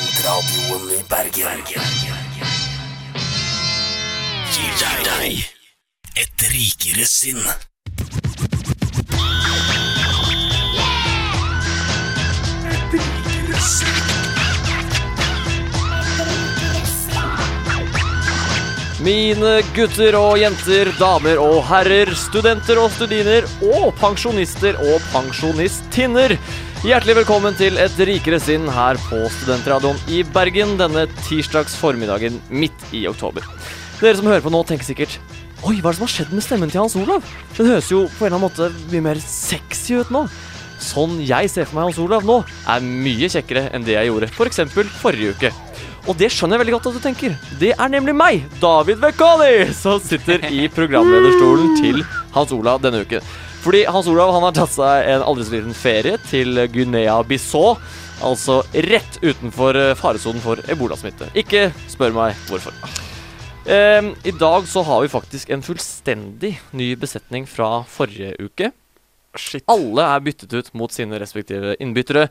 Studentradioen i Bergen. Gir deg et rikere sinn. Et rikere sinn. Mine gutter og jenter, damer og herrer, studenter og studiner og pensjonister og pensjonistinner. Hjertelig velkommen til Et rikere sinn her på Studentradioen i Bergen denne tirsdags formiddagen midt i oktober. Dere som hører på nå, tenker sikkert Oi, hva er det som har skjedd med stemmen til Hans Olav? Den høres jo på en eller annen måte mye mer sexy ut nå. Sånn jeg ser for meg Hans Olav nå, er mye kjekkere enn det jeg gjorde f.eks. For forrige uke. Og det skjønner jeg veldig godt at du tenker. Det er nemlig meg, David Vekali, som sitter i programlederstolen til Hans Olav denne uken. Fordi Hans Olav han har tatt seg en aldri så liten ferie til Guinea-Bissau. Altså rett utenfor eh, faresonen for ebolasmitte. Ikke spør meg hvorfor. Um, I dag så har vi faktisk en fullstendig ny besetning fra forrige uke. Alle er byttet ut mot sine respektive innbyttere.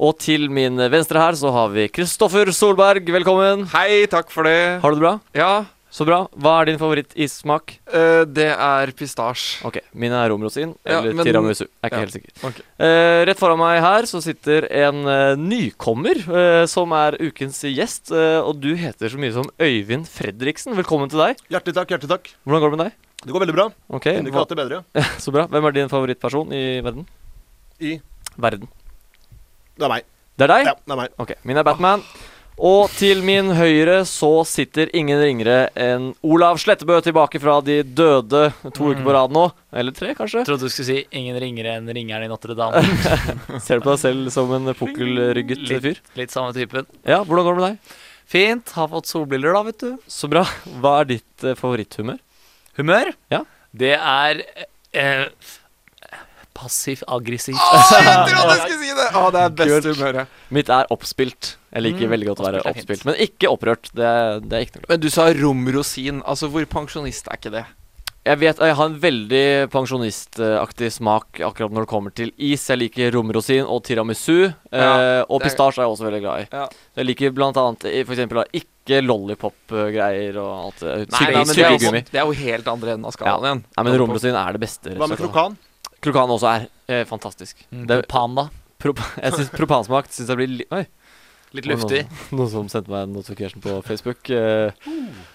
Og til min venstre her så har vi Kristoffer Solberg. Velkommen. Hei, takk for det. Har du det bra? Ja, Så bra. Hva er din favoritissmak? eh, det er pistasje. Ok, Mine er romrosin Ja, eller men- tiramisu. Jeg er ikke ja, helt sikker. ok. Eh, rett foran meg her så sitter en eh, nykommer eh, som er ukens gjest. eh, og du heter så mye som Øyvind Fredriksen. Velkommen til deg. Hjertelig takk, hjertelig takk. Hvordan går det med deg? Det går veldig bra. Ok, Kunne ikke hva, hatt det bedre. Så bra. Hvem er din favorittperson i verden? I Verden. Det er meg. Det er deg? Ja, det er meg. Ok, min er Batman. Og til min høyre så sitter ingen ringere enn Olav Slettebø tilbake fra de døde to uker på rad nå. Eller tre, kanskje. Jeg trodde du skulle si 'ingen ringere enn ringeren i Notre-Dame'. Ser du på deg selv som en pukkelrygget Litt, fyr? litt samme typen. Ja, hvordan går det med deg? Fint. Har fått solbriller, da, vet du. Så bra. Hva er ditt eh, favoritthumør? Humør? Ja. Det er eh, passiv-aggressivt. Jeg trodde jeg skulle si det! Å, det er beste Kult. humøret. Mitt er oppspilt. Jeg liker Mm, veldig godt å være oppspilt oppspilt. Men ikke opprørt. Det, det er ikke noe. Men du sa romrosin. Altså, hvor pensjonist er ikke det? Jeg vet jeg har en veldig pensjonistaktig smak akkurat når det kommer til is. Jeg liker romrosin og tiramisu. eh, og pistasje er jeg også veldig glad i. Ja. Jeg liker blant annet for eksempel ikke lollipop-greier og alt det. Nei, nei, men det er, jo, det er jo helt andre enden av skalaen igjen. Nei, men romrosin er det beste. Hva med krokan? Krokan også er eh, fantastisk. Mm, Det- propan, da? Pro, jeg synes propansmak syns jeg blir li Oi. Litt luftig. Noen, noen som sendte meg en notification på Facebook. eh,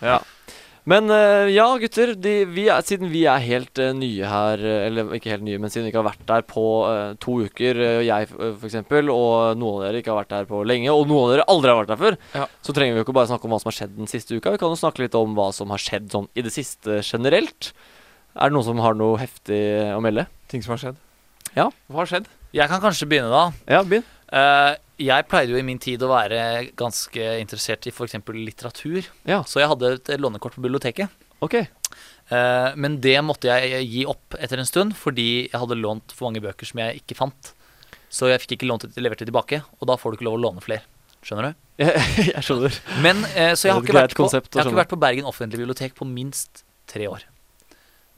ja. Men eh, ja, gutter. De, vi er, siden vi er helt eh, nye her, eh, eller ikke helt nye, men siden vi ikke har vært der på eh, to uker, jeg f.eks., og noen av dere ikke har vært der på lenge, og noen av dere aldri har vært der før, Ja. så trenger vi jo ikke bare snakke om hva som har skjedd den siste uka. Vi kan jo snakke litt om hva som har skjedd sånn i det siste generelt. Er det noen som har noe heftig å melde? Ting som har skjedd. Ja. Hva har skjedd? Jeg kan kanskje begynne, da. Ja, begynn. Uh, jeg pleide jo i min tid å være ganske interessert i f.eks. litteratur. Ja. Så jeg hadde et lånekort på biblioteket. Ok. Uh, men det måtte jeg gi opp etter en stund, fordi jeg hadde lånt for mange bøker som jeg ikke fant. Så jeg fikk ikke lånt det, levert det tilbake, og da får du ikke lov å låne flere. Skjønner du? Jeg, jeg skjønner. Men uh, Så jeg har, på, jeg har ikke vært på Bergen offentlige bibliotek på minst tre år.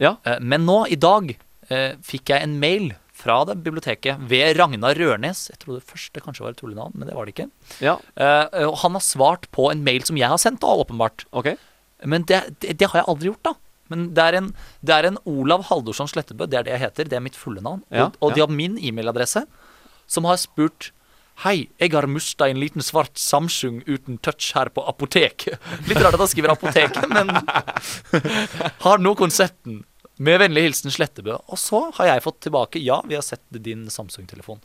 Ja. Eh, men nå, i dag, eh, fikk jeg en mail fra det biblioteket ved Ragnar Rørnes. Jeg trodde først det kanskje var et tullenavn, men det var det ikke. Ja, Eh, og han har svart på en mail som jeg har sendt, da, åpenbart. Okay. Men det, det, det har jeg aldri gjort, da. Men det er en, det er en Olav Haldorsson Slettebø, det er det jeg heter. Det er mitt fulle navn. Ja, og og de har min e-mailadresse, som har spurt Hei, jeg har mista en liten svart Samsung uten touch her på apotek. Litt rart at han skriver apotek, men Har nå konsepten. Med vennlig hilsen Slettebø. Og så har jeg fått tilbake Ja, vi har sett din Samsung-telefon.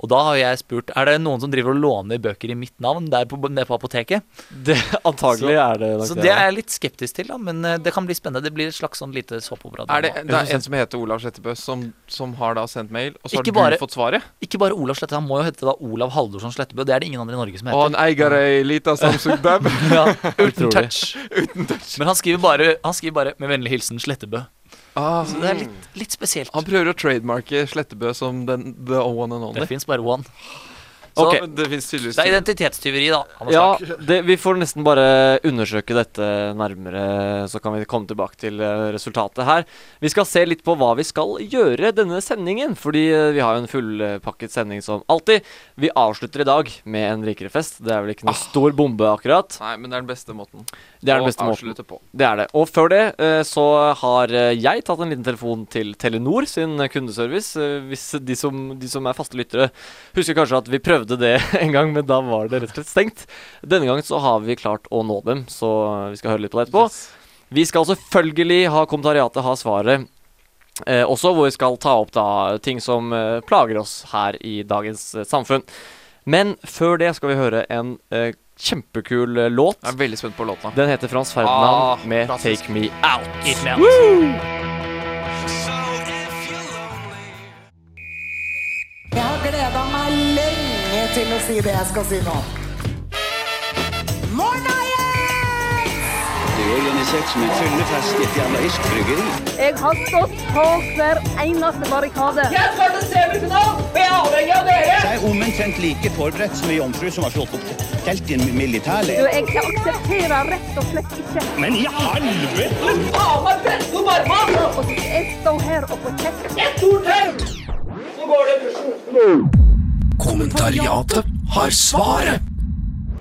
Og da har jeg spurt Er det noen som driver og låner bøker i mitt navn der på, nede på apoteket. Det, antagelig er det nok Så det er jeg litt skeptisk til, da, men eh, det kan bli spennende. Det blir et slags sånn lite såpeopera. Er det, det er en som heter Olav Slettebø, som, som har da sendt mail, og så har Ikke du bare- fått svaret? Ikke bare Olav Slettebø, han må jo hete da Olav Haldorsson Slettebø. Det er det ingen andre i Norge som heter. Og han eier ei lita Samsung-bab. Ja, uten uten touch. Men han skriver, bare, han skriver bare 'med vennlig hilsen Slettebø'. Ah, Så det er litt, litt spesielt. Han prøver å trademarke Slettebø som den, the one and Det only. fins bare one. Så okay. Det det er identitetstyveri, da. Ja, det, vi får nesten bare undersøke dette nærmere, så kan vi komme tilbake til eh, resultatet her. Vi skal se litt på hva vi skal gjøre denne sendingen, fordi eh, vi har jo en fullpakket sending som alltid. Vi avslutter i dag med en rikere fest. Det er vel ikke noe stor bombe, akkurat. Nei, men det er den beste måten Det er den beste måten. på. Det er det. Og før det eh, så har eh, jeg tatt en liten telefon til Telenor sin kundeservice. Eh, Hvis de som, de som er faste lyttere, husker kanskje at vi prøvde det en gang, men da var det rett og slett stengt. Denne gangen så har vi klart å nå dem, så vi skal høre litt på det etterpå. Vi skal selvfølgelig ha kommentariatet ha svaret. Eh, også hvor vi skal ta opp da ting som eh, plager oss her i dagens eh, samfunn. Men før det skal vi høre en eh, kjempekul eh, låt. Jeg er veldig spent på låta. Den heter Frans Ferdinand Ah, med klassisk. 'Take Me Out'. It me out. Jeg har gleda meg lenge til å si det jeg skal si nå. Morna, er organisert som en fyllefest i et jernaisk bryggeri. Jeg har stått på hver eneste barrikade. Jeg er omtrent like forberedt som ei jomfru som har slått opp telt i en Du, militærleir. jeg aksepterer rett og slett ikke Men i helvete! Og jeg står her og får kjeft. Kommentariatet har svaret.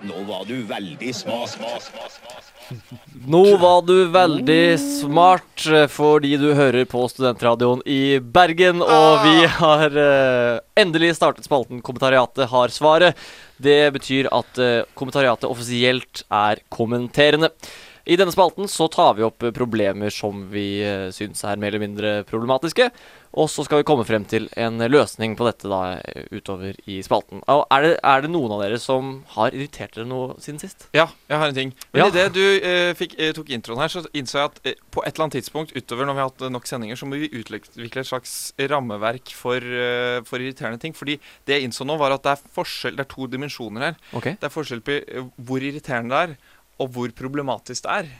Nå var du veldig sma, sma, sma, sma. Nå var du veldig smart eh, fordi du hører på Studentradioen i Bergen, og vi har uh, endelig startet spalten Kommentariatet har svaret. Det betyr at uh, kommentariatet offisielt er kommenterende. I denne spalten så tar vi opp eh, problemer som vi uh, syns er mer eller mindre problematiske, og så skal vi komme frem til en løsning på dette da eh, utover i spalten. Er, det, er det noen av dere som har irritert dere noe siden sist? Ja, jeg har en ting. Men Ja. idet du eh, fikk, eh, tok introen her, så innså jeg at eh, på et eller annet tidspunkt utover når vi har hatt eh, nok sendinger, så må vi utvikle et slags rammeverk for, eh, for irriterende ting. Fordi det jeg innså nå, var at det er forskjell, det er to dimensjoner her. Okay. Det er forskjell på eh, hvor irriterende det er, og hvor problematisk det er.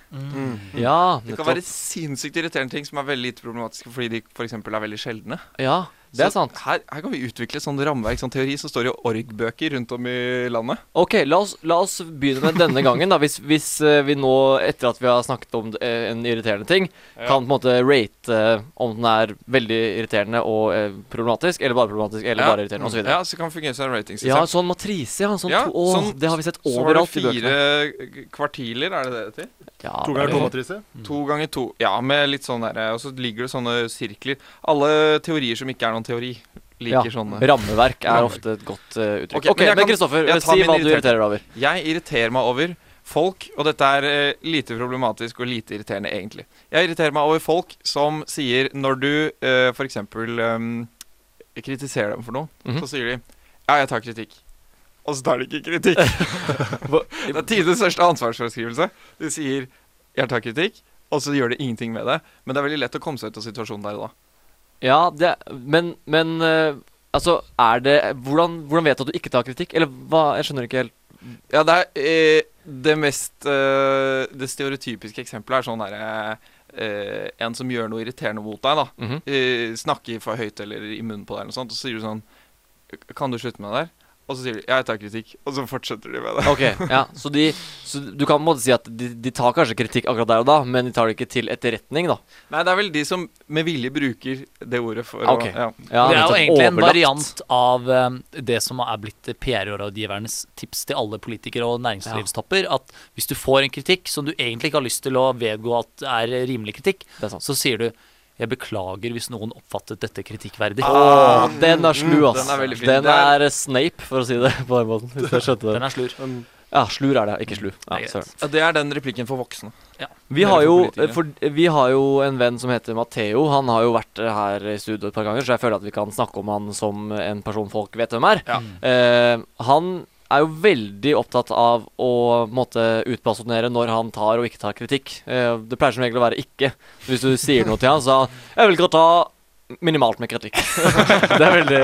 Ja, Det kan være sinnssykt irriterende ting som er veldig lite problematiske fordi de f.eks. er veldig sjeldne. Ja, det er sant. Her, her kan vi utvikle sånn rammeverk, sånn teori, som står i org-bøker rundt om i landet. Ok, la oss, la oss begynne med denne gangen. da Hvis, hvis eh, vi nå, etter at vi har snakket om eh, en irriterende ting, kan på en måte rate eh, om den er veldig irriterende og problematisk, eller bare problematisk, eller Ja. bare irriterende, osv. Ja, så kan det fungere som en ratingsystem. Ja, sånn matrise, ja. Sånn Ja, to, å, sånn- det har vi sett overalt i bøkene. Så var det fire kvartiler, er det det det heter? Ja, To ganger er- to ganger to. Ja, med litt sånn derre Og så ligger det sånne sirkler. Alle teorier som ikke er noen teori, Ja, liker sånne. Rammeverk er ofte et godt uh, uttrykk. Ok, okay men Kristoffer, si hva du irriterer deg over. Jeg irriterer meg over folk, og dette er uh, lite problematisk og lite irriterende egentlig. Jeg irriterer meg over folk som sier når du uh, f.eks. Um, kritiserer dem for noe, Mhm. så sier de ja, jeg tar kritikk. Og så tar de ikke kritikk. det er tidenes største ansvarsforskrivelse. De sier jeg tar kritikk, og så gjør de ingenting med det. Men det er veldig lett å komme seg ut av situasjonen der og da. Ja, det, men, men eh, altså, er det hvordan, hvordan vet du at du ikke tar kritikk? Eller hva? Jeg skjønner ikke helt. Ja, det er eh, det mest eh, Det stereotypiske eksempelet er sånn derre eh, En som gjør noe irriterende mot deg, da. Mhm. eh, snakker for høyt eller i munnen på deg, eller noe sånt, og så sier du sånn Kan du slutte med det der? Og så sier de ja, jeg tar kritikk, og så fortsetter de med det. Ok, ja, så, de, så du kan på en måte si at de, de tar kanskje kritikk akkurat der og da, men de tar det ikke til etterretning, da. Nei, det er vel de som med vilje bruker det ordet for okay. å ja. Ja, det er jo egentlig egentlig en variant av um, det som er blitt PR-rådgivernes tips til alle politikere og næringslivstopper. At hvis du får en kritikk som du egentlig ikke har lyst til å vedgå at er rimelig kritikk, er så sier du jeg beklager hvis noen oppfattet dette kritikkverdig. Ah, den er slu, ass. den er veldig fin. Den er- er Snape, for å si det på den måten. Hvis jeg skjønte Den er slur. Ja, slur er det, ikke slu. Det Ja, Ja, Det er den replikken for voksne. Vi har, jo, for, vi har jo en venn som heter Matheo. Han har jo vært her i studio et par ganger, så jeg føler at vi kan snakke om han som en person folk vet hvem er. Ja. Uh, han er jo veldig opptatt av å måtte en når han tar og ikke tar kritikk. Eh, det pleier som regel å være ikke. Hvis du sier noe til han, så Jeg velger å ta minimalt med kritikk. det er veldig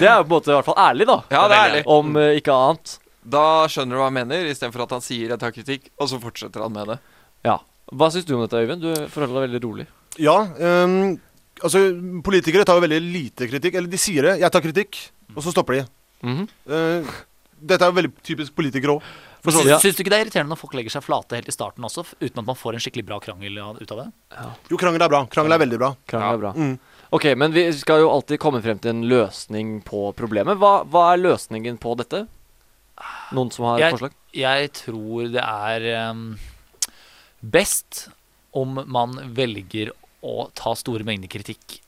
Det er jo på en måte i hvert fall ærlig, da. Ja, det er ærlig. Om eh, ikke annet. Da skjønner du hva jeg mener, istedenfor at han sier 'jeg tar kritikk', og så fortsetter han med det. Ja. Hva syns du om dette, Øyvind? Du forholder deg veldig rolig. Ja, um, altså politikere tar jo veldig lite kritikk. Eller de sier det, 'jeg tar kritikk', og så stopper de. Mhm. Eh, dette er jo veldig typisk politikere òg. Syns, Ja. syns du ikke det er irriterende når folk legger seg flate helt i starten også, uten at man får en skikkelig bra krangel ut av det? Jo, krangel er bra. Krangel er veldig bra. Krangel er bra. Mm. Ok, men vi skal jo alltid komme frem til en løsning på problemet. Hva, hva er løsningen på dette? Noen som har Jeg- forslag? Jeg tror det er um, best om man velger å ta store mengder kritikk.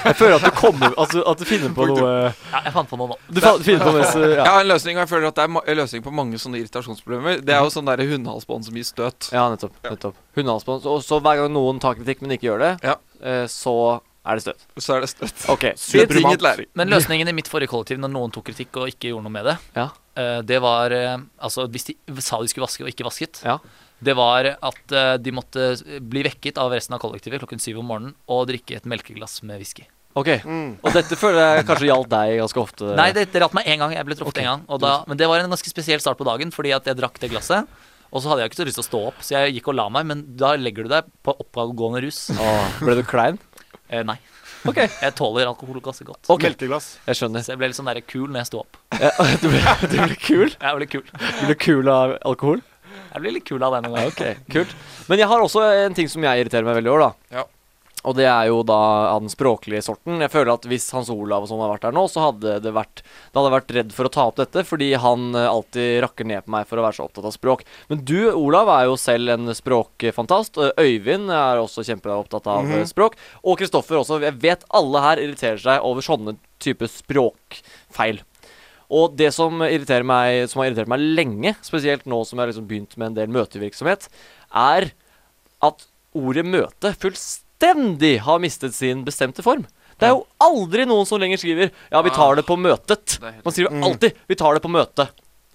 Jeg føler at du kommer Altså at du finner på noe Ja, jeg fant på noe nå. Du fa- finner på mens Jeg ja. har en løsning, og jeg føler at det er ma- en løsning på mange sånne irritasjonsproblemer. Det er jo sånn der hundehalsbånd som gir støt. ja, nettopp. nettopp. Hundehalsbånd. Og så hver gang noen tar kritikk, men ikke gjør det, Ja. eh, så er det støt. Så er det støt. Ok, læring. Men løsningen i mitt forrige kollektiv, når noen tok kritikk og ikke gjorde noe med det, Ja. eh, det var eh, Altså, hvis de sa de skulle vaske og ikke vasket, Ja. Det var at eh, de måtte bli vekket av resten av kollektivet klokken syv om morgenen og drikke et melkeglass med whisky. Ok, Og dette føler jeg kanskje gjaldt deg ganske ofte. Nei, det, gjaldt meg én gang. Jeg ble truffet okay. en gang. Og da, men det var en ganske spesiell start på dagen, fordi at jeg drakk det glasset. Og så hadde jeg ikke så lyst til å stå opp, så jeg gikk og la meg. Men da legger du deg på oppgående rus. Åh, ble du klein? Eh, nei. Ok, Jeg tåler alkohol ganske godt. Okay. Melkeglass. jeg skjønner. Så jeg ble litt sånn der kul når jeg sto opp. Ja, du, ble, du ble kul? Jeg ble kul. Du ble kul av alkohol? Jeg blir litt kul av det noen ganger. Ok, kult. Men jeg har også en ting som jeg irriterer meg veldig over, da. Ja. Og det er jo da av den språklige sorten. Jeg føler at hvis Hans Olav og sånn hadde vært der nå, så hadde det vært Da hadde jeg vært redd for å ta opp dette, fordi han eh, alltid rakker ned på meg for å være så opptatt av språk. Men du, Olav, er jo selv en språkfantast. Øyvind er også kjempeopptatt av eh, språk. Og Kristoffer også. Jeg vet alle her irriterer seg over sånne type språkfeil. Og det som irriterer meg Som har irritert meg lenge, spesielt nå som jeg har liksom begynt med en del møtevirksomhet, er at ordet 'møte' fullstendig har mistet sin bestemte form. Det er jo aldri noen som lenger skriver 'ja, vi tar det på møtet'. Er helt Man skriver alltid 'vi tar det på møtet'.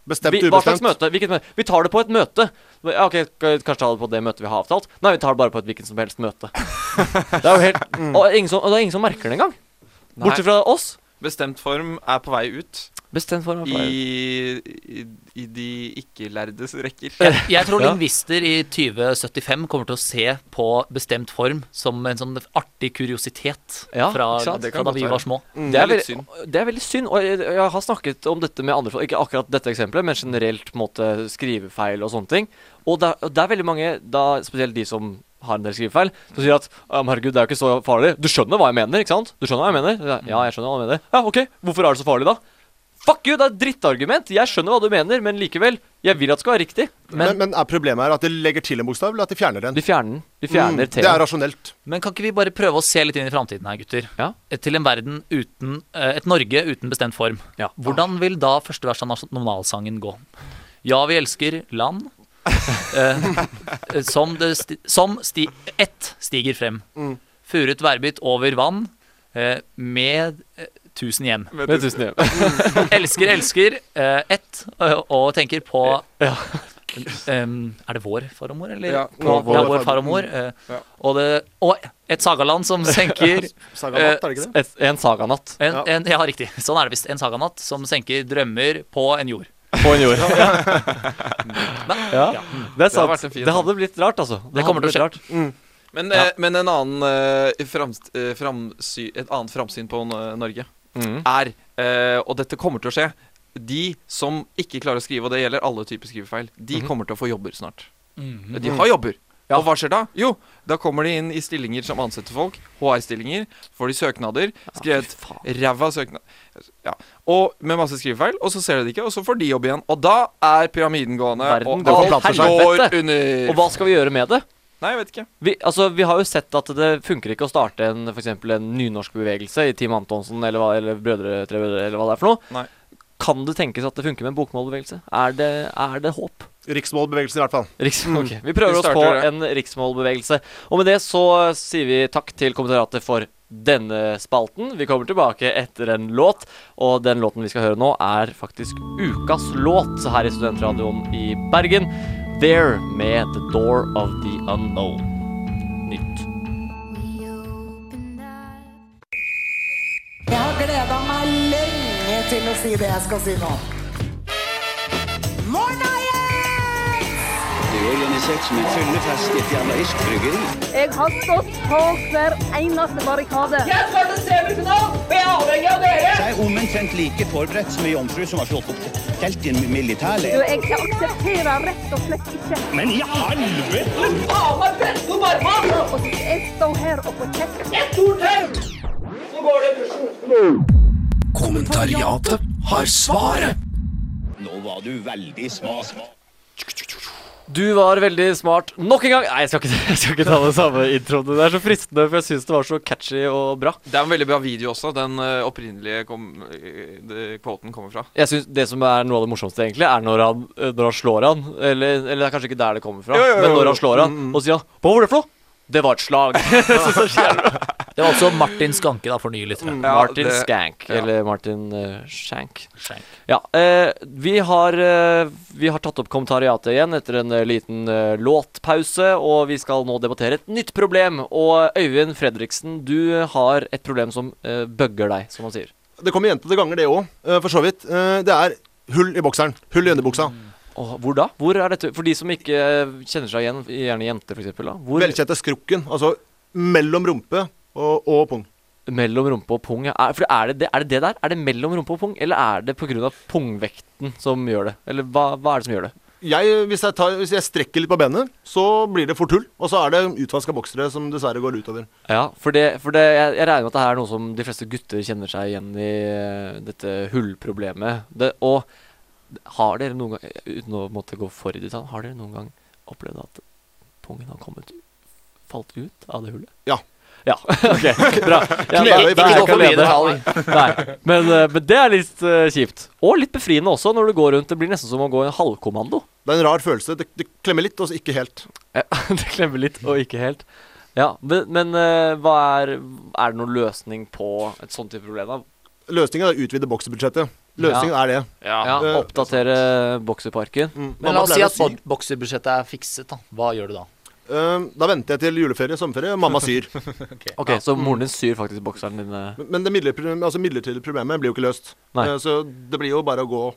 Bestemt, Vi, hva slags møte? Hvilket møte? Vi tar det på et møte. Ja, ok, Kanskje ta det på det møtet vi har avtalt? Nei, vi tar det bare på et hvilket som helst møte. Det er jo helt Og, ingen som, og det er ingen som merker det engang. Bortsett fra oss. Bestemt form er på vei ut Bestemt form meg. i, i, i de ikke-lærdes rekker. Jeg, jeg tror Ja. lingvister i 2075 kommer til å se på bestemt form som en sånn artig kuriositet Ja, fra, fra da vi være. var små. Det er, veldig, det er veldig synd. Og jeg, jeg har snakket om dette med andre folk. Ikke akkurat dette eksempelet, men generelt på en måte skrivefeil og sånne ting. Og det, er- og det er veldig mange, da, spesielt de som har en del skrivefeil, som sier at «Ja, herregud, det er jo ikke så farlig. Du skjønner hva jeg mener, ikke sant? Du skjønner hva jeg mener? Ja, jeg skjønner hva du mener. Ja, ok. Hvorfor er det så farlig, da? Fuck you, det er et drittargument. Jeg skjønner hva du mener, men likevel. Jeg vil at det skal være riktig. Men, men er problemet her at de legger til en bokstav, eller at de fjerner den? De fjerner den. De fjerner Mm, det er rasjonelt. Men kan ikke vi bare prøve å se litt inn i framtiden her, gutter? Ja. Til en verden uten eh, Et Norge uten bestemt form. Ja. Hvordan vil da første vers av nasjonalsangen gå? Ja, vi elsker land. eh, som det sti som sti ett stiger frem. Mm. Furet værbitt over vann eh, med eh, tusen hjem. Med 1000 hjem. Elsker, elsker uh, ett eh, og tenker på Ja. um, Er det vår far og mor, eller? Ja, på, vår ja, vår far og mor. Uh, Ja. og, det, og et sagaland som senker Saganatt, er det ikke det? Et, en saganatt en, en, Ja, riktig. Sånn er det visst. En saganatt som senker drømmer på en jord. på en jord. Ja, ja. det er sant. vært en fin Det hadde blitt rart, altså. Det kommer til å skje. rart. Men, Ja. men en annen, eh, framst, eh, framsy, et annet framsyn på Norge Mm. er, eh, og dette kommer til å skje De som ikke klarer å skrive, og det gjelder alle typer skrivefeil, de mm. kommer til å få jobber snart. Mm. De har jobber. Ja. Og hva skjer da? Jo, da kommer de inn i stillinger som ansetter folk. HR-stillinger. Får de søknader. Skrevet ja, ræva søknad... Ja. Og med masse skrivefeil. Og så ser de det ikke, og så får de jobb igjen. Og da er pyramiden gående, Verden og alt går under. Og hva skal vi gjøre med det? Nei, jeg vet ikke. Vi, altså, vi har jo sett at det funker ikke å starte en, for en nynorskbevegelse i Team Antonsen eller, hva, eller Brødre Tre Brødre eller hva det er for noe. Nei. Kan det tenkes at det funker med en bokmålbevegelse? Er det, er det håp? Riksmålbevegelsen, i hvert fall. Riks okay. Vi prøver Vi oss på det. en riksmålbevegelse. Og med det så sier vi takk til kommentaratet for denne spalten. Vi kommer tilbake etter en låt, og den låten vi skal høre nå, er faktisk ukas låt her i Studentradioen i Bergen. There med The Door of the Unknown. Nytt. Jeg har gleda meg lenge til å si det jeg skal si nå. Morna, organisert som en fyllefest i et jævla irsk-bryggeri. Jeg har stått på hver eneste barrikade. Jeg skal til semifinalen, og jeg er avhengig av dere! Jeg er omtrent like forberedt som ei jomfru som har slått opp telt i en Du, militærleir. jeg aksepterer rett og slett ikke Men i helvete! Faen meg presse opp armene! å jeg står her og får kjeft. Et ord til! Så går det i dusjen. Kommentariatet har svaret. Nå var du veldig smak. Du var veldig smart nok en gang. Nei, jeg skal ikke, jeg skal ikke ta den samme introen. Det er så fristende, for jeg syns det var så catchy og bra. Det er en veldig bra video også. Den eh, opprinnelige kom, eh, quoten kommer fra. Jeg synes Det som er noe av det morsomste, egentlig, er når han, eh, når han slår han. Eller, eller det er kanskje ikke der det kommer fra, Jo, jo, jo, men når han slår han, og sier han 'Hva var det for noe?' Det var et slag. det. Var altså Martin Skanke, da, for nye lyttere. Ja, Martin det- Skank, ja. eller Martin uh, Shank. Shank. Ja, eh, vi, har, eh, vi har tatt opp kommentariatet igjen etter en eh, liten eh, låtpause, og vi skal nå debattere et nytt problem. Og Øyvind Fredriksen, du har et problem som uh, bugger deg, som man sier. Det kommer gjentatte ganger, det òg, for så vidt. Eh, Det er hull i bokseren. Hull i underbuksa. Og hvor da? Hvor er dette? For de som ikke kjenner seg igjen, gjerne jenter f.eks. Velkjente skrukken. Altså mellom rumpe og, og pung. mellom rumpe og pung? ja. Er, for er det det, er det det der? Er det mellom rumpe og pung, eller er det pga. pungvekten som gjør det? Eller hva, hva er det som gjør det? Jeg, hvis, jeg tar, hvis jeg strekker litt på benet, så blir det fort hull. Og så er det utvaska boksere som dessverre går utover. Ja, for, det, for det, jeg, jeg regner med at det er noe som de fleste gutter kjenner seg igjen i, eh, dette hullproblemet. Det, og har dere noen gang, uten å måtte gå for i detalj, har dere noen gang opplevd at pungen har kommet falt ut av det hullet? Ja. Ja, ok, bra. Ja, da, da- da Ikke gå for mye detalj. Nei, men, eh, men det er litt uh, kjipt. Og litt befriende også, når du går rundt. Det blir nesten som å gå i en halvkommando. Det er en rar følelse. Det, det klemmer litt, og ikke helt. Ja, det klemmer litt, og ikke helt. Ja, Men, men uh, hva er Er det noen løsning på et sånt type problem? da? Løsningen er å utvide boksebudsjettet. Løsningen er det. Ja, Eh, Oppdatere bokseparken. Mm. Men Mamma la oss si pleier å at bod- bokserbudsjettet er fikset, da. Hva gjør du da? Eh, Da venter jeg til juleferie, sommerferie, og mamma syr. Ok, Så moren din syr faktisk bokseren din? eh. Men- Men det midlertidige, altså midlertidige problemet blir jo ikke løst. Nei. Eh, Så det blir jo bare å gå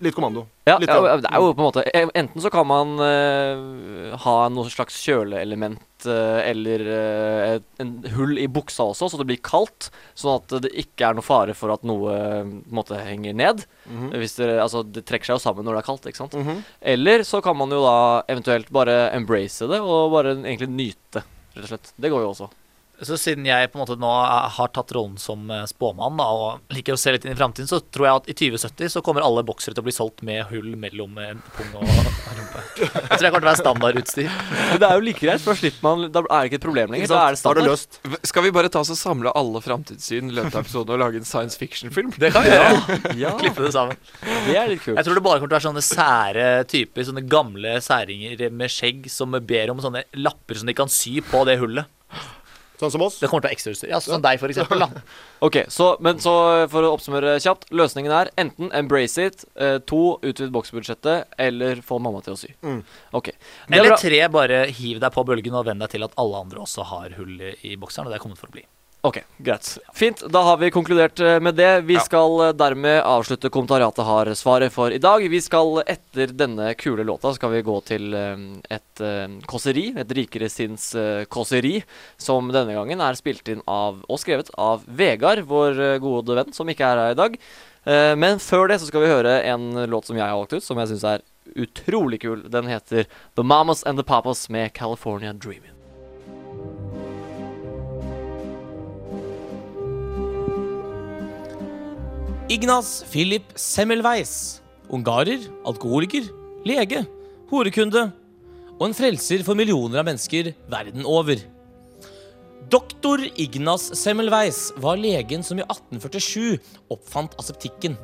litt kommando. Ja, Litt ja, det er jo på en måte eh, Enten så kan man uh, ha noe slags kjøleelement uh, eller uh, et- en hull i buksa også, så det blir kaldt. Sånn at det ikke er noe fare for at noe måte henger ned. Mhm. Hvis det, altså, det trekker seg jo sammen når det er kaldt. ikke sant? Mhm. Eller så kan man jo da eventuelt bare embrace det og bare egentlig nyte, rett og slett. Det går jo også. Så siden jeg på en måte nå har tatt rollen som eh, spåmann da, og liker å se litt inn i framtiden, så tror jeg at i 2070 så kommer alle boksere til å bli solgt med hull mellom eh, pung og rumpe. Jeg tror jeg kommer til å være standardutstyr. Men det er jo like greit, for da slipper man Da er det ikke et problem lenger. Da er det Da det standard. løst. Skal vi bare ta oss og samle alle framtidssyn i løpet av episoden og lage en science fiction-film? Det kan vi gjøre. Ja, Klippe det sammen. det er litt kult. Jeg tror det bare kommer til å være sånne sære typer, sånne gamle særinger med skjegg som ber om sånne lapper som de kan sy på det hullet. Sånn som oss. Det kommer til å være ekstrautstyr. Ja, sånn som deg, for eksempel. Da. Ok, så, men så for å oppsummere kjapt. Løsningen er enten embrace it, eh, to utvid boksbudsjettet, eller få mamma til å sy. Mm. Ok. Er Eller tre, bare hiv deg på bølgen og venn deg til at alle andre også har hull i- i bokseren, og det er kommet for å bli. Ok, greit. Fint, da har vi konkludert eh, med det. Vi Ja. skal eh, dermed avslutte Kommentariatet har svaret for i dag. Vi skal etter denne kule låta skal vi gå til eh, et kåseri, et rikere sinns kåseri, som denne gangen er spilt inn av og skrevet av Vegard, vår gode venn, som ikke er her i dag. Men før det så skal vi høre en låt som jeg har valgt ut, som jeg syns er utrolig kul. Den heter The Mamas and the Papas med California Dreamin'. Ignaz Philip Semmelweis. Ungarer, alkoholiker, lege, horekunde og en frelser for millioner av mennesker verden over. Doktor Ignaz Semmelweis var legen som i 1847 oppfant aseptikken.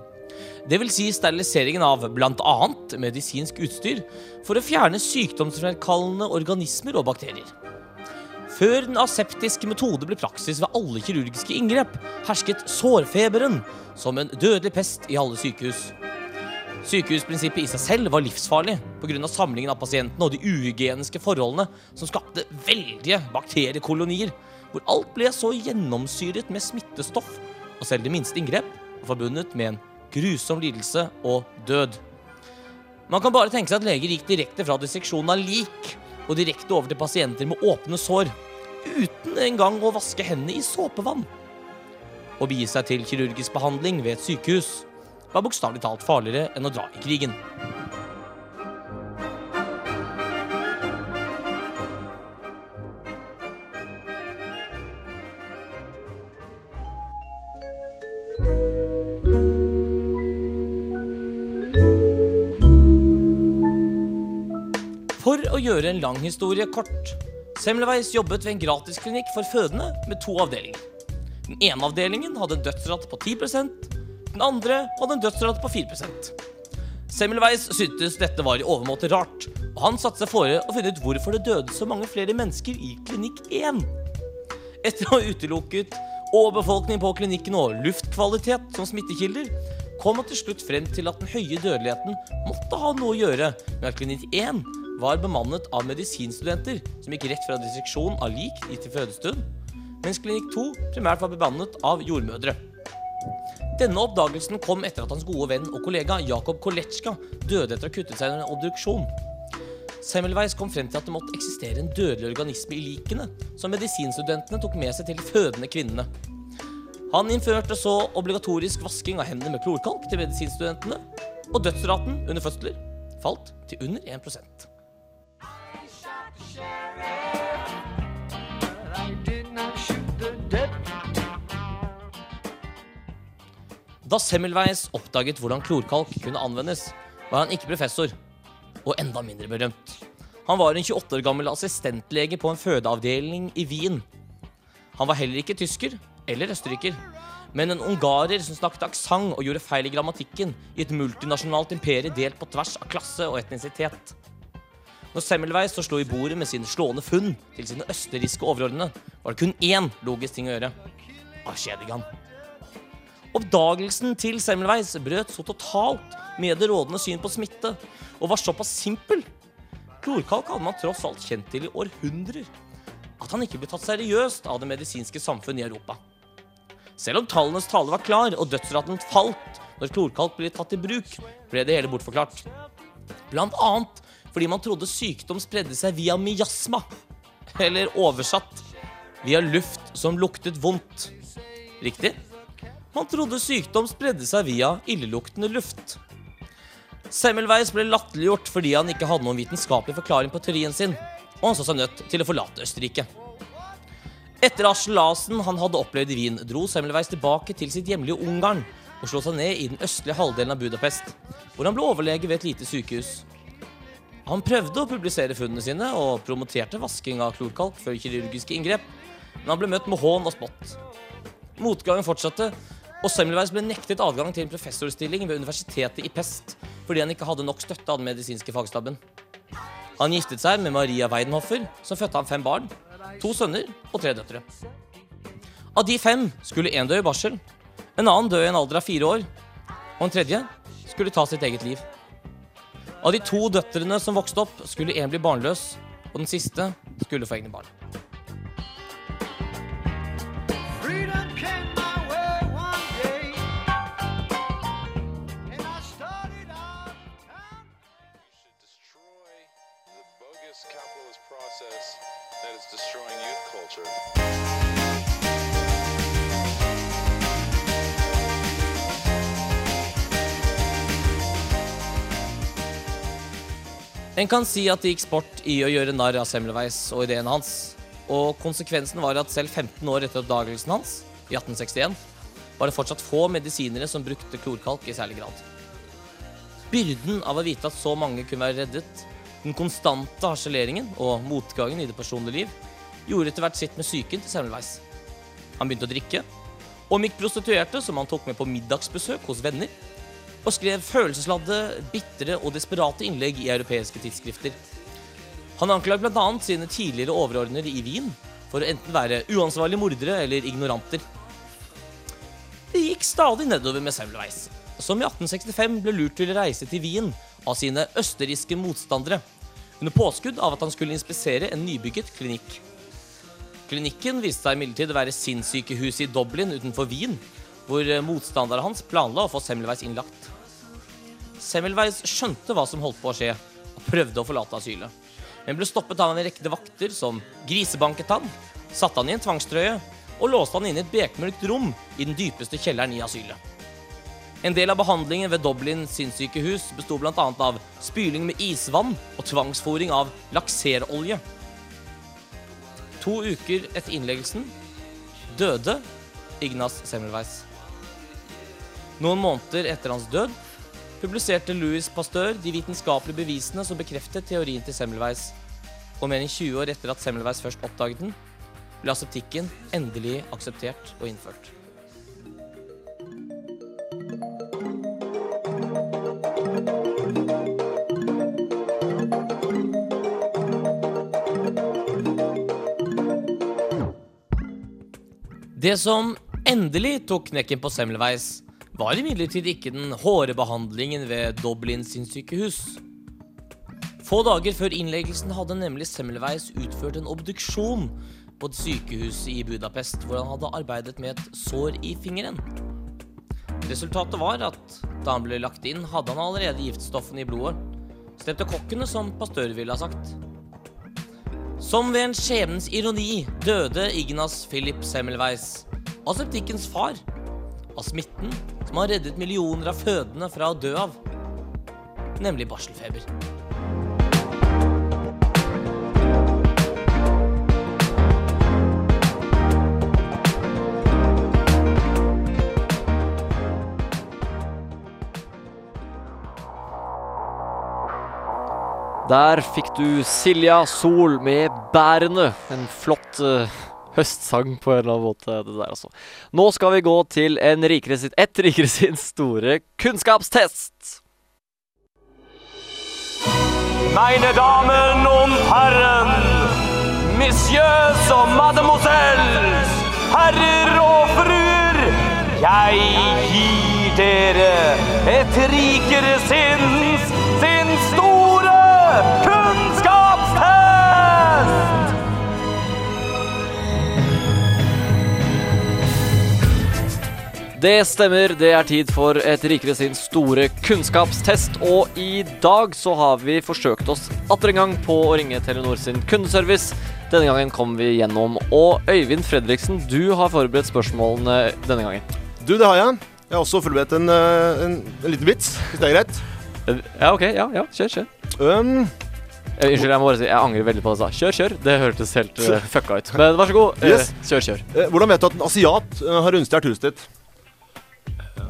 Vil si steriliseringen av bl.a. medisinsk utstyr for å fjerne sykdomsfremkallende organismer og bakterier. Før den aseptiske metode ble praksis ved alle kirurgiske inngrep, hersket sårfeberen som en dødelig pest i alle sykehus. Sykehusprinsippet i seg selv var livsfarlig pga. samlingen av pasientene og de uhygieniske forholdene som skapte veldige bakteriekolonier, hvor alt ble så gjennomsyret med smittestoff, og selv det minste inngrep var forbundet med en grusom lidelse og død. Man kan bare tenke seg at leger gikk direkte fra disseksjonen av lik og direkte over til pasienter med åpne sår, uten engang å vaske hendene i såpevann. Å begi seg til kirurgisk behandling ved et sykehus var bokstavelig talt farligere enn å dra i krigen. Å gjøre en lang historie kort. Semmelweis jobbet ved en gratisklinikk for fødende med to avdelinger. Den ene avdelingen hadde en dødsrate på 10% den andre hadde en dødsrate på 4% Semmelweis syntes dette var i overmåte rart, og han satte seg fore å finne ut hvorfor det døde så mange flere mennesker i klinikk 1. Etter å ha utelukket overbefolkning på klinikken og luftkvalitet som smittekilder, kom han til slutt frem til at den høye dødeligheten måtte ha noe å gjøre med at klinikk 1 var bemannet av medisinstudenter som gikk rett fra disseksjon av lik til fødestund, mens klinikk 2 primært var bemannet av jordmødre. Denne oppdagelsen kom etter at hans gode venn og kollega Jakob Koletsjka døde etter å ha kuttet seg under en obduksjon. Semmelweis kom frem til at det måtte eksistere en dødelig organisme i likene, som medisinstudentene tok med seg til de fødende kvinnene. Han innførte så obligatorisk vasking av hendene med klorkalk til medisinstudentene, og dødsraten under fødsler falt til under 1 Da Semmelweis oppdaget hvordan klorkalk kunne anvendes, var han ikke professor, og enda mindre berømt. Han var en 28 år gammel assistentlege på en fødeavdeling i Wien. Han var heller ikke tysker eller østerriker, men en ungarer som snakket aksent og gjorde feil i grammatikken i et multinasjonalt imperie delt på tvers av klasse og etnisitet. Når Semmelweis så slo i bordet med sine slående funn til sine østerrikske overordnede, var det kun én logisk ting å gjøre Avskjedigan. Oppdagelsen til Semmelweis brøt så totalt med det rådende syn på smitte, og var såpass simpel. Klorkalk hadde man tross alt kjent til i århundrer. At han ikke ble tatt seriøst av det medisinske samfunn i Europa. Selv om tallenes tale var klar og dødsraten falt når klorkalk ble tatt i bruk, ble det hele bortforklart. Blant annet fordi man trodde sykdom spredde seg via miasma. Eller oversatt via luft som luktet vondt. Riktig? Man trodde sykdom spredde seg via illeluktende luft. Semmelweis ble latterliggjort fordi han ikke hadde noen vitenskapelig forklaring på teorien sin, og han så seg nødt til å forlate Østerrike. Etter arselasen han hadde opplevd i Wien, dro Semmelweis tilbake til sitt hjemlige Ungarn og slo seg ned i den østlige halvdelen av Budapest, hvor han ble overlege ved et lite sykehus. Han prøvde å publisere funnene sine og promoterte vasking av klorkalk før kirurgiske inngrep, men han ble møtt med hån og spott. Motgangen fortsatte, og Semmelweis ble nektet adgang til en professorstilling ved universitetet i Pest fordi han ikke hadde nok støtte av den medisinske fagstaben. Han giftet seg med Maria Weidenhoffer, som fødte ham fem barn, to sønner og tre døtre. Av de fem skulle én dø i barsel, en annen dø i en alder av fire år, og en tredje skulle ta sitt eget liv. Av de to døtrene som vokste opp, skulle én bli barnløs, og den siste skulle få egne barn. En kan si at det gikk sport i å gjøre narr av Semmelweis og ideen hans. Og konsekvensen var at selv 15 år etter oppdagelsen hans, i 1861, var det fortsatt få medisinere som brukte klorkalk i særlig grad. Byrden av å vite at så mange kunne være reddet, den konstante harseleringen og motgangen i det personlige liv, gjorde etter hvert sitt med psyken til Semmelweis. Han begynte å drikke, og gikk prostituerte som han tok med på middagsbesøk hos venner, og skrev følelsesladde, bitre og desperate innlegg i europeiske tidsskrifter. Han anklaget bl.a. sine tidligere overordnede i Wien for å enten være uansvarlige mordere eller ignoranter. Det gikk stadig nedover med Semmelweis, som i 1865 ble lurt til å reise til Wien av sine østerrikske motstandere, under påskudd av at han skulle inspisere en nybygget klinikk. Klinikken viste seg imidlertid å være sinnssykehuset i Dublin utenfor Wien, hvor motstanderne hans planla å få Semmelweis innlagt. Semmelweis skjønte hva som holdt på å skje, og prøvde å forlate asylet. Men ble stoppet av en rekke vakter som grisebanket han, satte han i en tvangstrøye og låste han inne i et bekmørkt rom i den dypeste kjelleren i asylet. En del av behandlingen ved Dublin sinnssykehus besto bl.a. av spyling med isvann og tvangsfòring av lakserolje. To uker etter innleggelsen døde Ignas Semmelweis. Noen måneder etter hans død publiserte Louis Pasteur de vitenskapelige bevisene som bekreftet teorien til Semmelweis. Og mer enn 20 år etter at Semmelweis først oppdaget den, ble aseptikken endelig akseptert og innført. Det som endelig tok knekken på Semmelweis, var imidlertid ikke den hårde behandlingen ved Dublin sin sykehus. Få dager før innleggelsen hadde nemlig Semmelweis utført en obduksjon på et sykehus i Budapest, hvor han hadde arbeidet med et sår i fingeren. Resultatet var at da han ble lagt inn, hadde han allerede giftstoffene i blodet. Streptokokkene, som Pastør ville ha sagt. Som ved en skjebnens ironi døde Ignas Philip Semmelweis, aseptikkens far, av smitten har reddet millioner av fødende fra å dø av, nemlig barselfeber. Der fikk du Silja Sol med 'Bærene'. En flott eh, høstsang på en eller annen måte, det der altså. Nå skal vi gå til en rikere sitt, et rikere sin store kunnskapstest. Meine Damen und Herren, Messieurs og Mademoiselles, herrer og fruer, jeg gir dere et rikere sinns Det stemmer, det er tid for et rikere sin store kunnskapstest. Og i dag så har vi forsøkt oss atter en gang på å ringe Telenor sin kundeservice. Denne gangen kom vi gjennom. Og Øyvind Fredriksen, du har forberedt spørsmålene denne gangen. Du, det har jeg. Jeg har også forberedt en, eh, en, en liten vits, hvis det er greit. Ja, OK. Ja, ja. Kjør, kjør. Um, Unnskyld, jeg må bare si jeg angrer veldig på det jeg sa. Kjør, kjør. Det hørtes helt uh, fucka ut. Men vær så god. Yes. kjør, kjør. hvordan vet du at en asiat har rundstjålet huset ditt?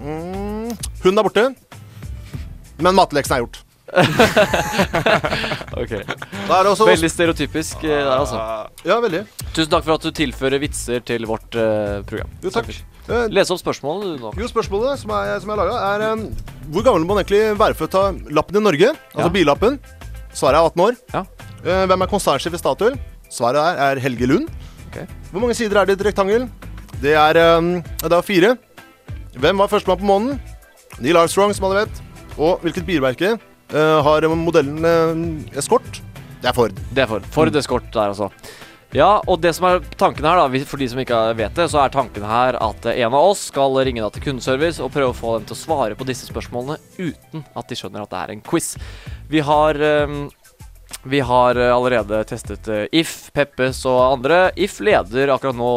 Mm, hunden er borte, men matleksen er gjort. Ok. Er også Veldig stereotypisk eh, der, altså. Ja, veldig. Tusen takk for at du tilfører vitser til vårt uh, program. Jo, takk. Eh, Les opp spørsmålet du nå. Jo, spørsmålet som jeg, som jeg laga, er um, Hvor gammel må man egentlig være for å ta lappen i Norge? Altså Ja. billappen. Svaret er 18 år. Ja. Uh, hvem er konsernsjef i Statoil? Svaret er, er Helge Lund. Okay. Hvor mange sider er det i et rektangel? Det er, um, det er fire. Hvem var førstemann på månen? Neil Armstrong, som alle vet. Og hvilket bilmerke uh, har modellen uh, Escort? Det er Ford. Det er Ford. Ford Escort der, altså. Ja, og det som er tanken her, da, for de som ikke vet det, så er tanken her at eh, en av oss skal ringe da til kundeservice og prøve å få dem til å svare på disse spørsmålene uten at de skjønner at det er en quiz. Vi har ehm, vi har eh, allerede testet eh, If, Peppes og andre. If leder akkurat nå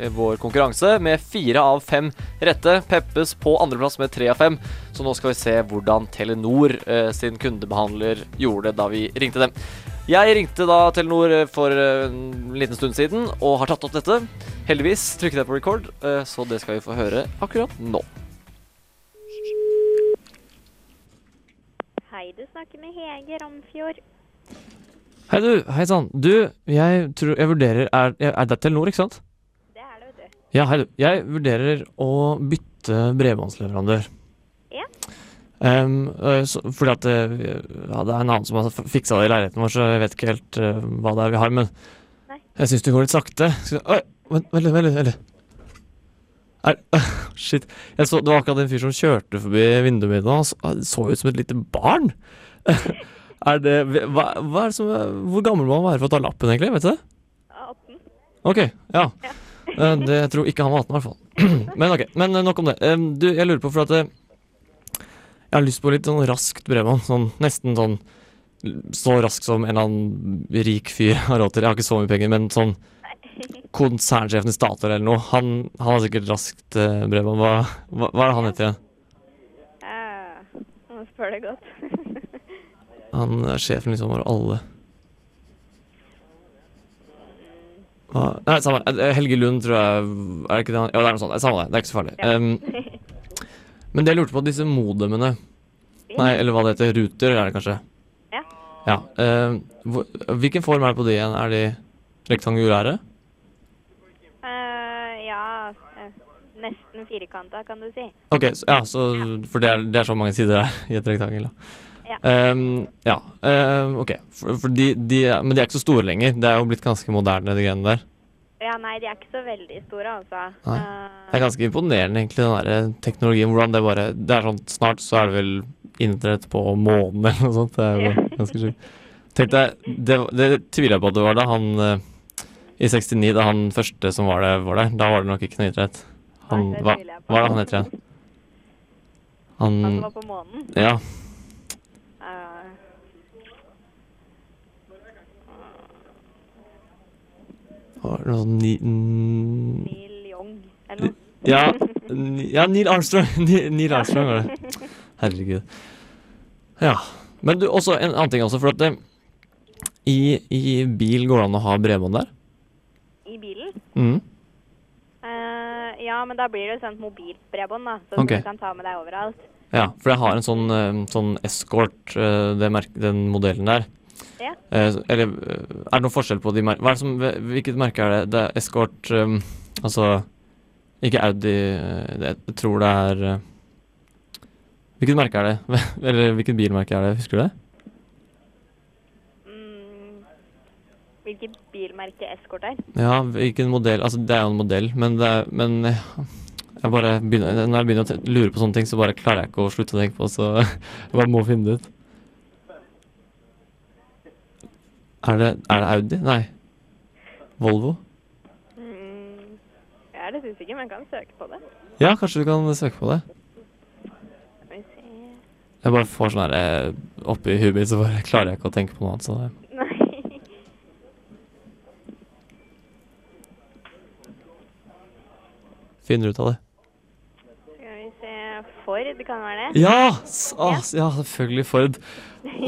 eh, vår konkurranse med fire av fem rette. Peppes på andreplass med tre av fem. Så nå skal vi se hvordan Telenor sin kundebehandler gjorde det da vi ringte dem. Jeg ringte da Telenor for en liten stund siden og har tatt opp dette. Heldigvis trykket jeg på record, så det skal vi få høre akkurat nå. Hei, du snakker med Hege Ramfjord. Hei, du. Hei sann. Du, jeg tror jeg vurderer Er, er det Telenor, ikke sant? Det er det, vet du. Ja, hei, du. Jeg vurderer å bytte bredbåndsleverandør. Ja. Øh, så, fordi at ja, det er en annen som har fiksa det i leiligheten vår, så jeg vet ikke helt uh, hva det er vi har. Men Nei. jeg syns det går litt sakte. Oi, vent, vent vent vent Er, uh, shit. Jeg så, det var akkurat en fyr som kjørte forbi vinduet mitt nå. Han så ut som et lite barn. er det hva, hva er det som Hvor gammel må man være for å ta lappen, egentlig? Vet du det? 18. Ok, ja. ja. Det, jeg tror ikke han var 18 i hvert fall. Men ok, men eh, nok om det. Eh, Du, jeg lurer på for at eh, Jeg har lyst på litt sånn raskt bredbånd. Sånn, nesten sånn så raskt som en eller annen rik fyr har råd til. Jeg har ikke så mye penger, men sånn konsernsjefen i Statoil eller noe. Han, han har sikkert raskt eh, bredbånd. Hva, hva, hva er det han heter igjen? Uh, spør du godt. Han er sjefen liksom over alle. Hva? Nei, samme. det. Helge Lund, tror jeg Er det ikke det han Ja, det er noe sånt. Eh, Samme det. Det er ikke så farlig. Um, men det jeg lurte på, disse modemene Nei, eller hva det heter. Ruter, er det kanskje? Ja. Ja. Um, hvilken form er det på de igjen? Er de rektangulære? Uh, ja, eh, nesten firkanta, kan du si. Ok, så, ja, så, for det er, det er så mange sider her i et rektangel. da. Ja. Ehm, ja, ehm, ok. For, for de, de, men de er ikke så store lenger. Det er jo blitt ganske moderne, de greiene der. Ja, nei, de er ikke så veldig store, altså. Nei. Eh, Det er ganske imponerende, egentlig, den der teknologien. Hvordan det bare Det er sånn Snart så er det vel internett på månen eller noe sånt. Det er jo ganske sjukt. Tenk deg, det, det tviler jeg på at det var da han eh, I 69, da han første som var, det, var der, da var det nok ikke noe internett. Han, hva, hva er det han heter igjen? Han Han var på månen? Ja. eh, Var det sånn ni, Neil Young, eller noe. Ja, ja, Neil Armstrong. Neil Armstrong var det. Herregud. Ja. Men du, også en annen ting også, for at det, i, i bil går det an å ha bredbånd der? I bilen? Mhm. Uh, ja, men da blir det sendt mobilt bredbånd, da. Så okay. du kan ta med deg overalt. Ja, for jeg har en sånn, eh, sånn Escort, eh, den modellen der. Ja. Eh, eller eh, er det noen forskjell på de mer Hva er det som, Hvilket merke er det? Det er Escort um, Altså Ikke Audi eh, det, Jeg tror det er Hvilket merke er det? eller hvilket bilmerke er det? Husker du det? Mm, hvilket bilmerke Escort er? Ja, hvilken modell Altså, det er jo en modell, men det er Men jeg bare begynner Når jeg begynner å lure på sånne ting, så bare klarer jeg ikke å slutte å tenke på, så jeg bare må finne det ut. Er det, er det Audi? Nei. Volvo? Mm, jeg er litt usikker, men kan søke på det. Ja, kanskje du kan søke på det. Jeg bare får sånn her eh, oppi huet mitt, så bare klarer jeg ikke å tenke på noe annet. Så det. Nei. finner ut av det. Ford, kan det være det? Ja! ah, ja, selvfølgelig Ford.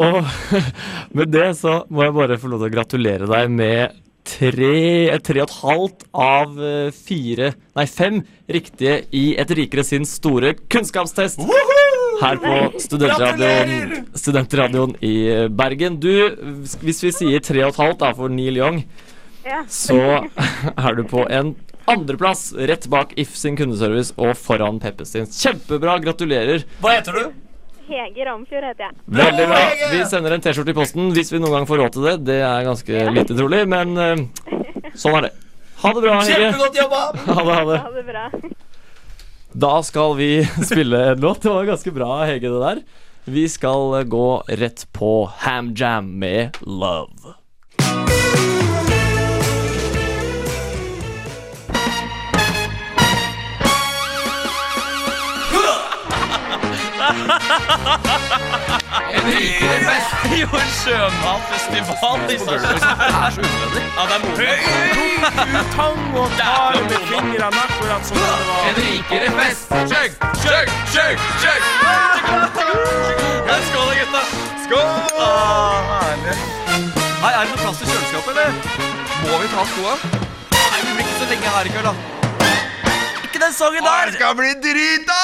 Og med det så må jeg bare få lov til å gratulere deg med tre, tre og et halvt av eh, fire, nei fem riktige i Et rikere sinns store kunnskapstest. Her på studentradioen, studentradioen i Bergen. Du, hvis vi sier tre og et halvt da for Neil Young, Ja. så er du på en andreplass rett bak If sin kundeservice og foran Peppes sin. Kjempebra, gratulerer. Hva heter du? Hege Ramfjord heter jeg. Veldig bra. Vi sender en T-skjorte i posten hvis vi noen gang får råd til det. Det er ganske lite trolig, men uh, sånn er det. Ha det bra, Hege. Kjempegodt jobba! Ha det, ha det. Ha det bra. Da skal vi spille en låt. Det var ganske bra, Hege, det der. Vi skal gå rett på Ham Jam med Love. Jo, en sjømatfestival. Det er så unødvendig. Ja, det er moro. Tang og tar med fingrene akkurat som det var. En rikere fest. Chug, chug, chug, chug. Skål, da, gutta. Skål! Ah, herlig. Hei, er det noe plass til kjøleskapet, eller? Må vi ta skoa? Nei, vi blir ikke så lenge her i kveld, da. Ikke den sangen der! Det skal bli drita!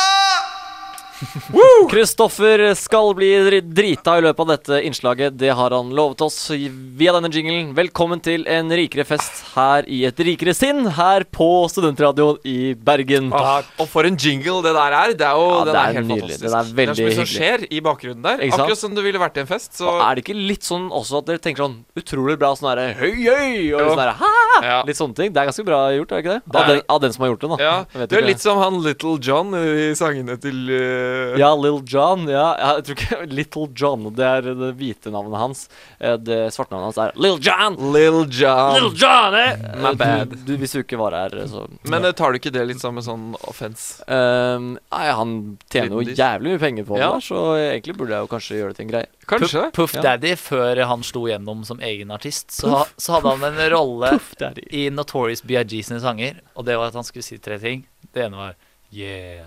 Kristoffer skal bli drita i løpet av dette innslaget. Det har han lovet oss via denne jinglen. Velkommen til en rikere fest her i et rikere sinn, her på Studentradioen i Bergen. Takk. og for en jingle det der er. Det er jo Ja, den det er helt nydelig. fantastisk. Det er veldig det er så mye som skjer i bakgrunnen der. Akkurat som det ville vært i en fest. Så Og er det ikke litt sånn også at dere tenker sånn utrolig bra sånn herre høy, høy, og sånn herre hæ? Litt sånne ting. Det er ganske bra gjort, er det ikke det? Det Av den, av den som har gjort det, da. ja, Det er litt som han Little John i sangene til uh, Ja, Lill John. Ja, jeg tror ikke Little John. Det er det hvite navnet hans. Eh, Det svarte navnet hans er Lill John. Lill John. Lil John, eh? My bad. Du, du, hvis du ikke var her, så Men ja. tar du ikke det litt som en sånn offense? Um, Nei, han tjener jo jævlig mye penger på Ja. det, ja. så egentlig burde jeg jo kanskje gjøre det til en greie. Kanskje. Puff, Ja. Daddy, før han slo gjennom som egen artist, så, så hadde han en rolle Puff i Notorious B.I.G. sine sanger, og det var at han skulle si tre ting. Det ene var yeah,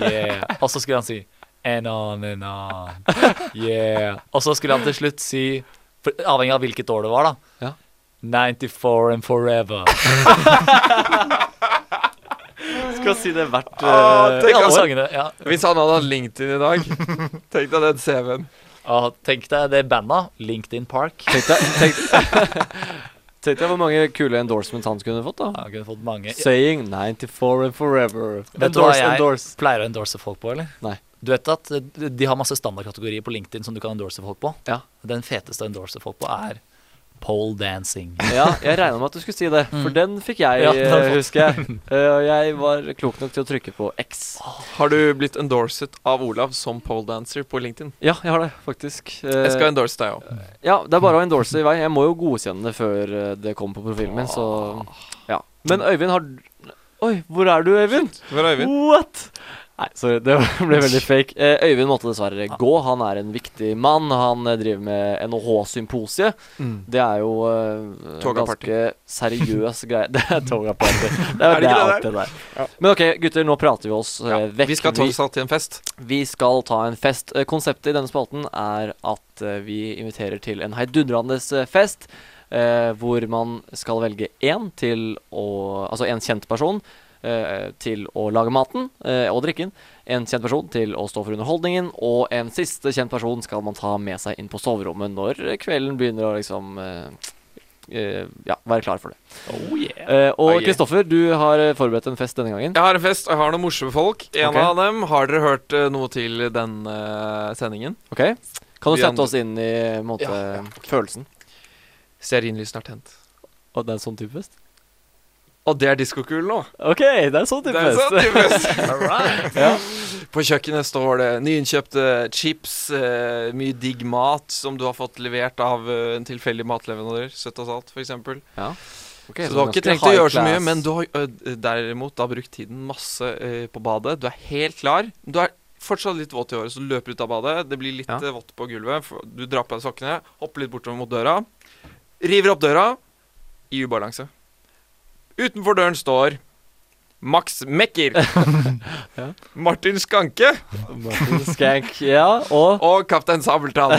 yeah. Og så skulle han si and on and on, yeah. Og så skulle han til slutt si, for, avhengig av hvilket år det var, da. Ja. 94 and forever. Skal si det hvert Ah, eh, tenk alle altså, sangene. Ja. Hvis han hadde hatt LinkedIn i dag Tenk deg den CV-en. Ah, tenk deg det bandet, LinkedIn Park. Tenk deg, tenk, tenk deg hvor mange kule endorsements han kunne fått, da. Han kunne fått mange. Saying 94 and forever. Vet du hva jeg endorse. pleier å endorse folk på, eller? Nei. Du vet at eh, de har masse standardkategorier på LinkedIn som du kan endorse folk på? Ja. Den feteste å endorse folk på er pole dancing. Ja, jeg regna med at du skulle si det, for Mm. den fikk jeg, Ja, den eh, husker jeg. Eh, Og jeg var klok nok til å trykke på X. Har du blitt endorset av Olav som pole dancer på LinkedIn? Ja, jeg har det, faktisk. Eh, Jeg skal endorse deg òg. Ja, det er bare å endorse i vei. Jeg må jo godkjenne det før det kommer på profilen min, så ja. Men Øyvind har Oi, hvor er du, Øyvind? Hvor er Øyvind? What? Nei, sorry, det ble veldig fake. Eh, Øyvind måtte dessverre gå. Han er en viktig mann. Han eh, driver med NHH-symposiet. Mm. Det er jo eh, ganske seriøs greie. Det er Toga-party. Det er, Er det det er det alt det der. Men ok, gutter, nå prater vi oss eh, vekk. Vi skal ta oss til en fest. Vi skal ta en fest. Eh, Konseptet i denne spalten er at eh, vi inviterer til en heidundrende fest. eh, hvor man skal velge én til å Altså en kjent person til å lage maten eh, og drikken. En kjent person til å stå for underholdningen. Og en siste kjent person skal man ta med seg inn på soverommet når kvelden begynner å liksom eh, eh, ja, være klar for det. Oh yeah. Eh, Oh og yeah. Kristoffer, du har eh, forberedt en fest denne gangen. Jeg har en fest, og jeg har noen morsomme folk. En okay. av dem Har dere hørt eh, noe til denne sendingen? Ok? Kan du Vi sette andre- oss inn i måte, ja, ja, okay. følelsen? Stearinlysene er tent. Og det er en sånn type fest? Og det er diskokulen nå. Ok, det er sånn typisk. Det er sånn typisk. Ja. På kjøkkenet står det nyinnkjøpte chips, eh, mye digg mat som du har fått levert av eh, en tilfeldig matleverandør. Søtt og salt, f.eks. Ja. Okay, så du har ikke trengt å gjøre så mye, men du har ø, derimot da brukt tiden masse på badet. Du er helt klar. Du er fortsatt litt våt i håret, så du løper ut av badet. Det blir litt Ja. vått på gulvet. Du drar på deg sokkene, hopper litt bortover mot døra. River opp døra i ubalanse. Utenfor døren står Max Mekker. Ja. Martin Skanke. Martin Skank, ja, og Og Kaptein Sabeltann.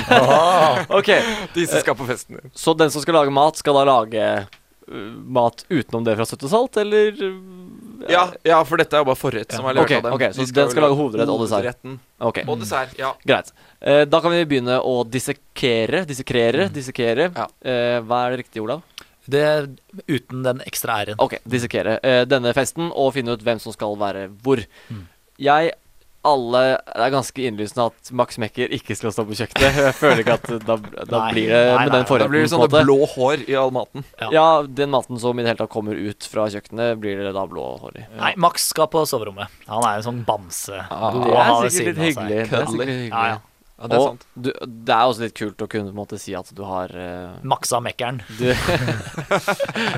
Ok, Disse skal på festen så den som skal lage mat, skal da lage uh, mat utenom det fra søtt og salt, eller? uh, Ja, ja, for dette er jo bare forrett som er levert Ok, av dem. ok, så De den skal lage hovedrett og dessert. Okay. Og dessert, ja. greit. Uh, da kan vi begynne å dissekere, dissekere, Mm. dissekere. Eh, hva er det riktige, Olav? Det er uten den ekstra r-en. Ok, dissekere eh, denne festen og finne ut hvem som skal være hvor. Mm. Jeg alle Det er ganske innlysende at Max Mekker ikke skal stå på kjøkkenet. Jeg føler ikke at da, da Nei, blir det nei, med nei, den forretten Da blir det sånne blå hår i all maten. Ja. Ja, den maten som i det hele tatt kommer ut fra kjøkkenet, blir det da blå hår i. Nei, Max skal på soverommet. Han er en sånn bamse. Ah, det er sikkert litt hyggelig. Det er sikkert hyggelig. Ja, ja. Ja, det er og sant. du, det er også litt kult å kunne på måte si at du har uh, Maksa mekkeren. du,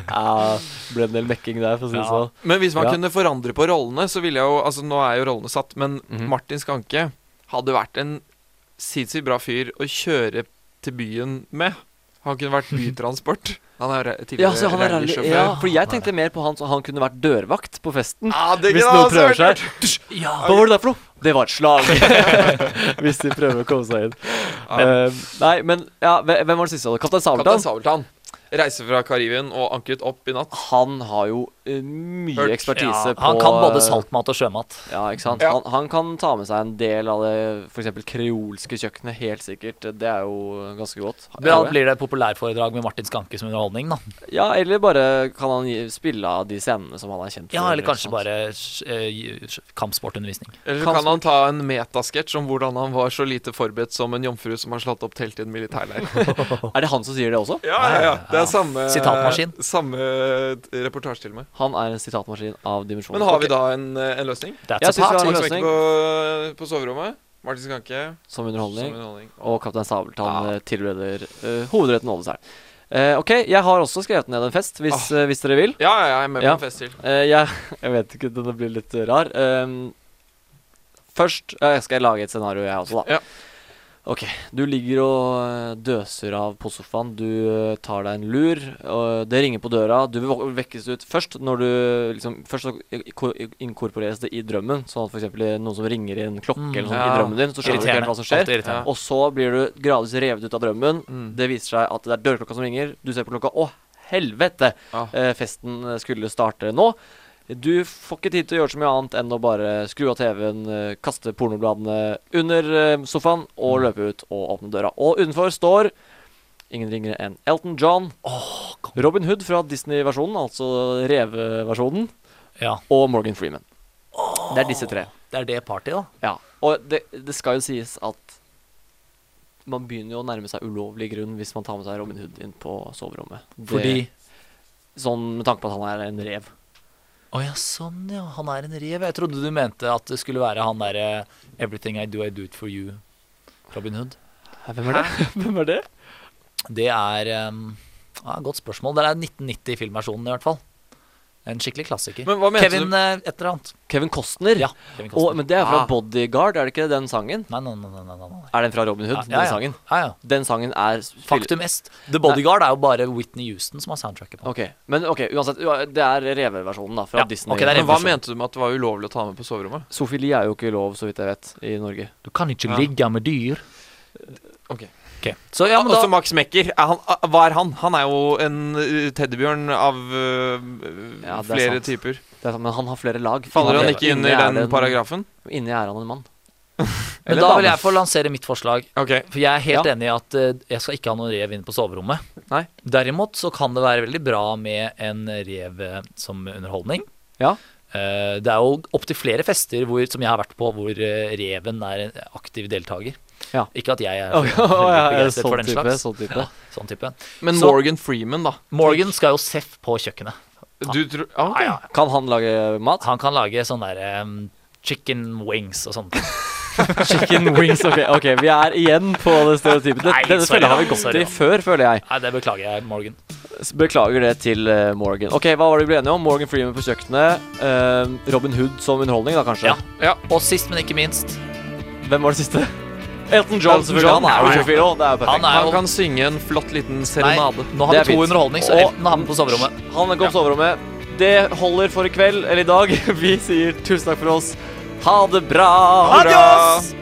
Ja, ble en del mekking der, for å si det Ja. sånn. Men hvis man Ja. kunne forandre på rollene, så ville jeg jo Altså, nå er jo rollene satt, men Mhm. Martin Skanke hadde vært en sinnssykt bra fyr å kjøre til byen med. Han kunne vært bytransport. Han er tidligere Ja, han er rallysjåfør. ja, fordi jeg tenkte mer på han så han kunne vært dørvakt på festen. Ja, det Hvis noen prøver seg. seg. Hva var det der for noe? Det var et slag. Hvis de prøver å komme seg inn. Uh, nei, men ja, hvem var det siste? Kaptein Kaptein Sabeltann? Reiser fra Karibien og ankret opp i natt. Han har jo eh, mye Hørt. ekspertise Ja, på han kan både saltmat og sjømat. Ja, ikke sant? Ja. Han, han kan ta med seg en del av det f.eks. kreolske kjøkkenet, helt sikkert. Det er jo ganske godt. Da blir det populærforedrag med Martin Skanke som underholdning, da. Ja, eller bare kan han spille av de scenene som han er kjent for. Ja, eller kanskje bare uh, kampsportundervisning. Eller kan han ta en metasketsj om hvordan han var så lite forberedt som en jomfru som har slått opp telt i en militærleir. Er det han som sier det også? Ja, ja, ja. Det er samme Sitatmaskin. Samme reportasje til meg. Han er en sitatmaskin av dimensjoner. Men har vi da en, eh, en løsning? That's Jeg syns vi har en løsning. På, på soverommet. Martin Skanke. Som underholdning. Som underholdning. Og Kaptein Sabeltann ja. tilbereder uh, hovedretten Ålesær. Uh, ok, jeg har også skrevet ned en fest, hvis, eh, hvis dere vil. Ja, ja, jeg er med på en fest til. Uh, jeg, jeg vet ikke, denne blir litt rar. Ehm, først eh, skal jeg lage et scenario, jeg også, da. Ok, du ligger og eh, døser av på sofaen. Du eh, tar deg en lur. Og det ringer på døra. Du vil vekkes ut først når du liksom Først så inkorporeres det i drømmen. Sånn at f.eks. noen som ringer i en klokke Mm. eller sånn Ja. i drømmen din, så skjønner du ikke helt hva som skjer. Og så blir du gradvis revet ut av drømmen. Mm. Det viser seg at det er dørklokka som ringer. Du ser på klokka. Å, helvete! Eh, festen skulle starte nå. Du får ikke tid til å gjøre så mye annet enn å bare skru av TV-en, eh, kaste pornobladene under eh, sofaen og løpe ut og åpne døra. Og utenfor står ingen ringere enn Elton John, Robin Hood fra Disney-versjonen, altså reveversjonen, Ja. og Morgan Freeman. Det er disse tre. Det er det partyet, da. Ja. Og det, det skal jo sies at man begynner jo å nærme seg ulovlig grunn hvis man tar med seg Robin Hood inn på soverommet. Det- Fordi Sånn med tanke på at han er en rev. Å ja, sånn ja. Han er en rev. Jeg trodde du mente at det skulle være han derre 'Everything I do, I do it for you'. Robin Hood. Hvem er det? Hvem er det? Det er um, ja, Godt spørsmål. Det er 1990-filmversjonen, i hvert fall. En skikkelig klassiker. Men hva mente Kevin du- eh, et eller annet. Kevin Costner? Ja, Kevin Costner. Og, men det er fra Ah. Bodyguard, er det ikke den sangen? Nei, nei, nei, nei, nei, nei. Er den fra Robin Hood, Ja, ja, den ja. sangen? Ja, ja. Den sangen er Faktum est. The Bodyguard er jo bare Whitney Houston som har soundtracket på. Ok, men ok, uansett, ja, det er reveversjonen da, fra Ja, Disney. ok, det er Men hva mente du med at det var ulovlig å ta med på soverommet? Sofili er jo ikke lov, så vidt jeg vet, i Norge. Du kan ikke Ja. ligge med dyr. Ok. Så ja, men da Også Max Mekker. Er han, hva er han? Han er jo en uh, teddybjørn av uh, Ja, er flere sant. typer. Det er sant, men han har flere lag. Faller han ikke inni under er den en- paragrafen? Inni er han en mann. Men da vil jeg få lansere mitt forslag. Okay. For jeg er helt Ja. enig i at uh, jeg skal ikke ha noen rev inne på soverommet. Nei. Derimot så kan det være veldig bra med en rev eh, som underholdning. Ja. Eh, det er jo opptil flere fester hvor, som jeg har vært på hvor reven er en aktiv deltaker. Ja. Ikke at jeg er så ja, ja, veldig begeistret sånn for den type, slags. sånn type. Ja, sånn type. Men Så- Morgan Freeman, da? Morgan skal jo seff på kjøkkenet. Du tror okay. Ja, ja. Kan han lage mat? Han kan lage sånn der um, chicken wings og sånt. Chicken wings, ok, ok, vi er igjen på det stereotypet. Nei, Denne sorry fella har vi gått sorry i før, føler jeg. Nei, det beklager jeg, Morgan. Beklager det til eh, Morgan. Ok, Hva var det vi ble enige om? Morgan Freeman på kjøkkenet. eh, Robin Hood som underholdning, da kanskje? Ja. Ja. Og sist, men ikke minst Hvem var det siste? Elton John, selvfølgelig. Han er jo ja. òg. Det er jo perfekt. Han er Han kan synge en flott liten Nei, serenade. nå har vi to underholdning, så Elton er med på soverommet. Han er på soverommet. Det holder for i kveld, eller i dag. Vi sier tusen takk for oss. Ha det bra! Adios!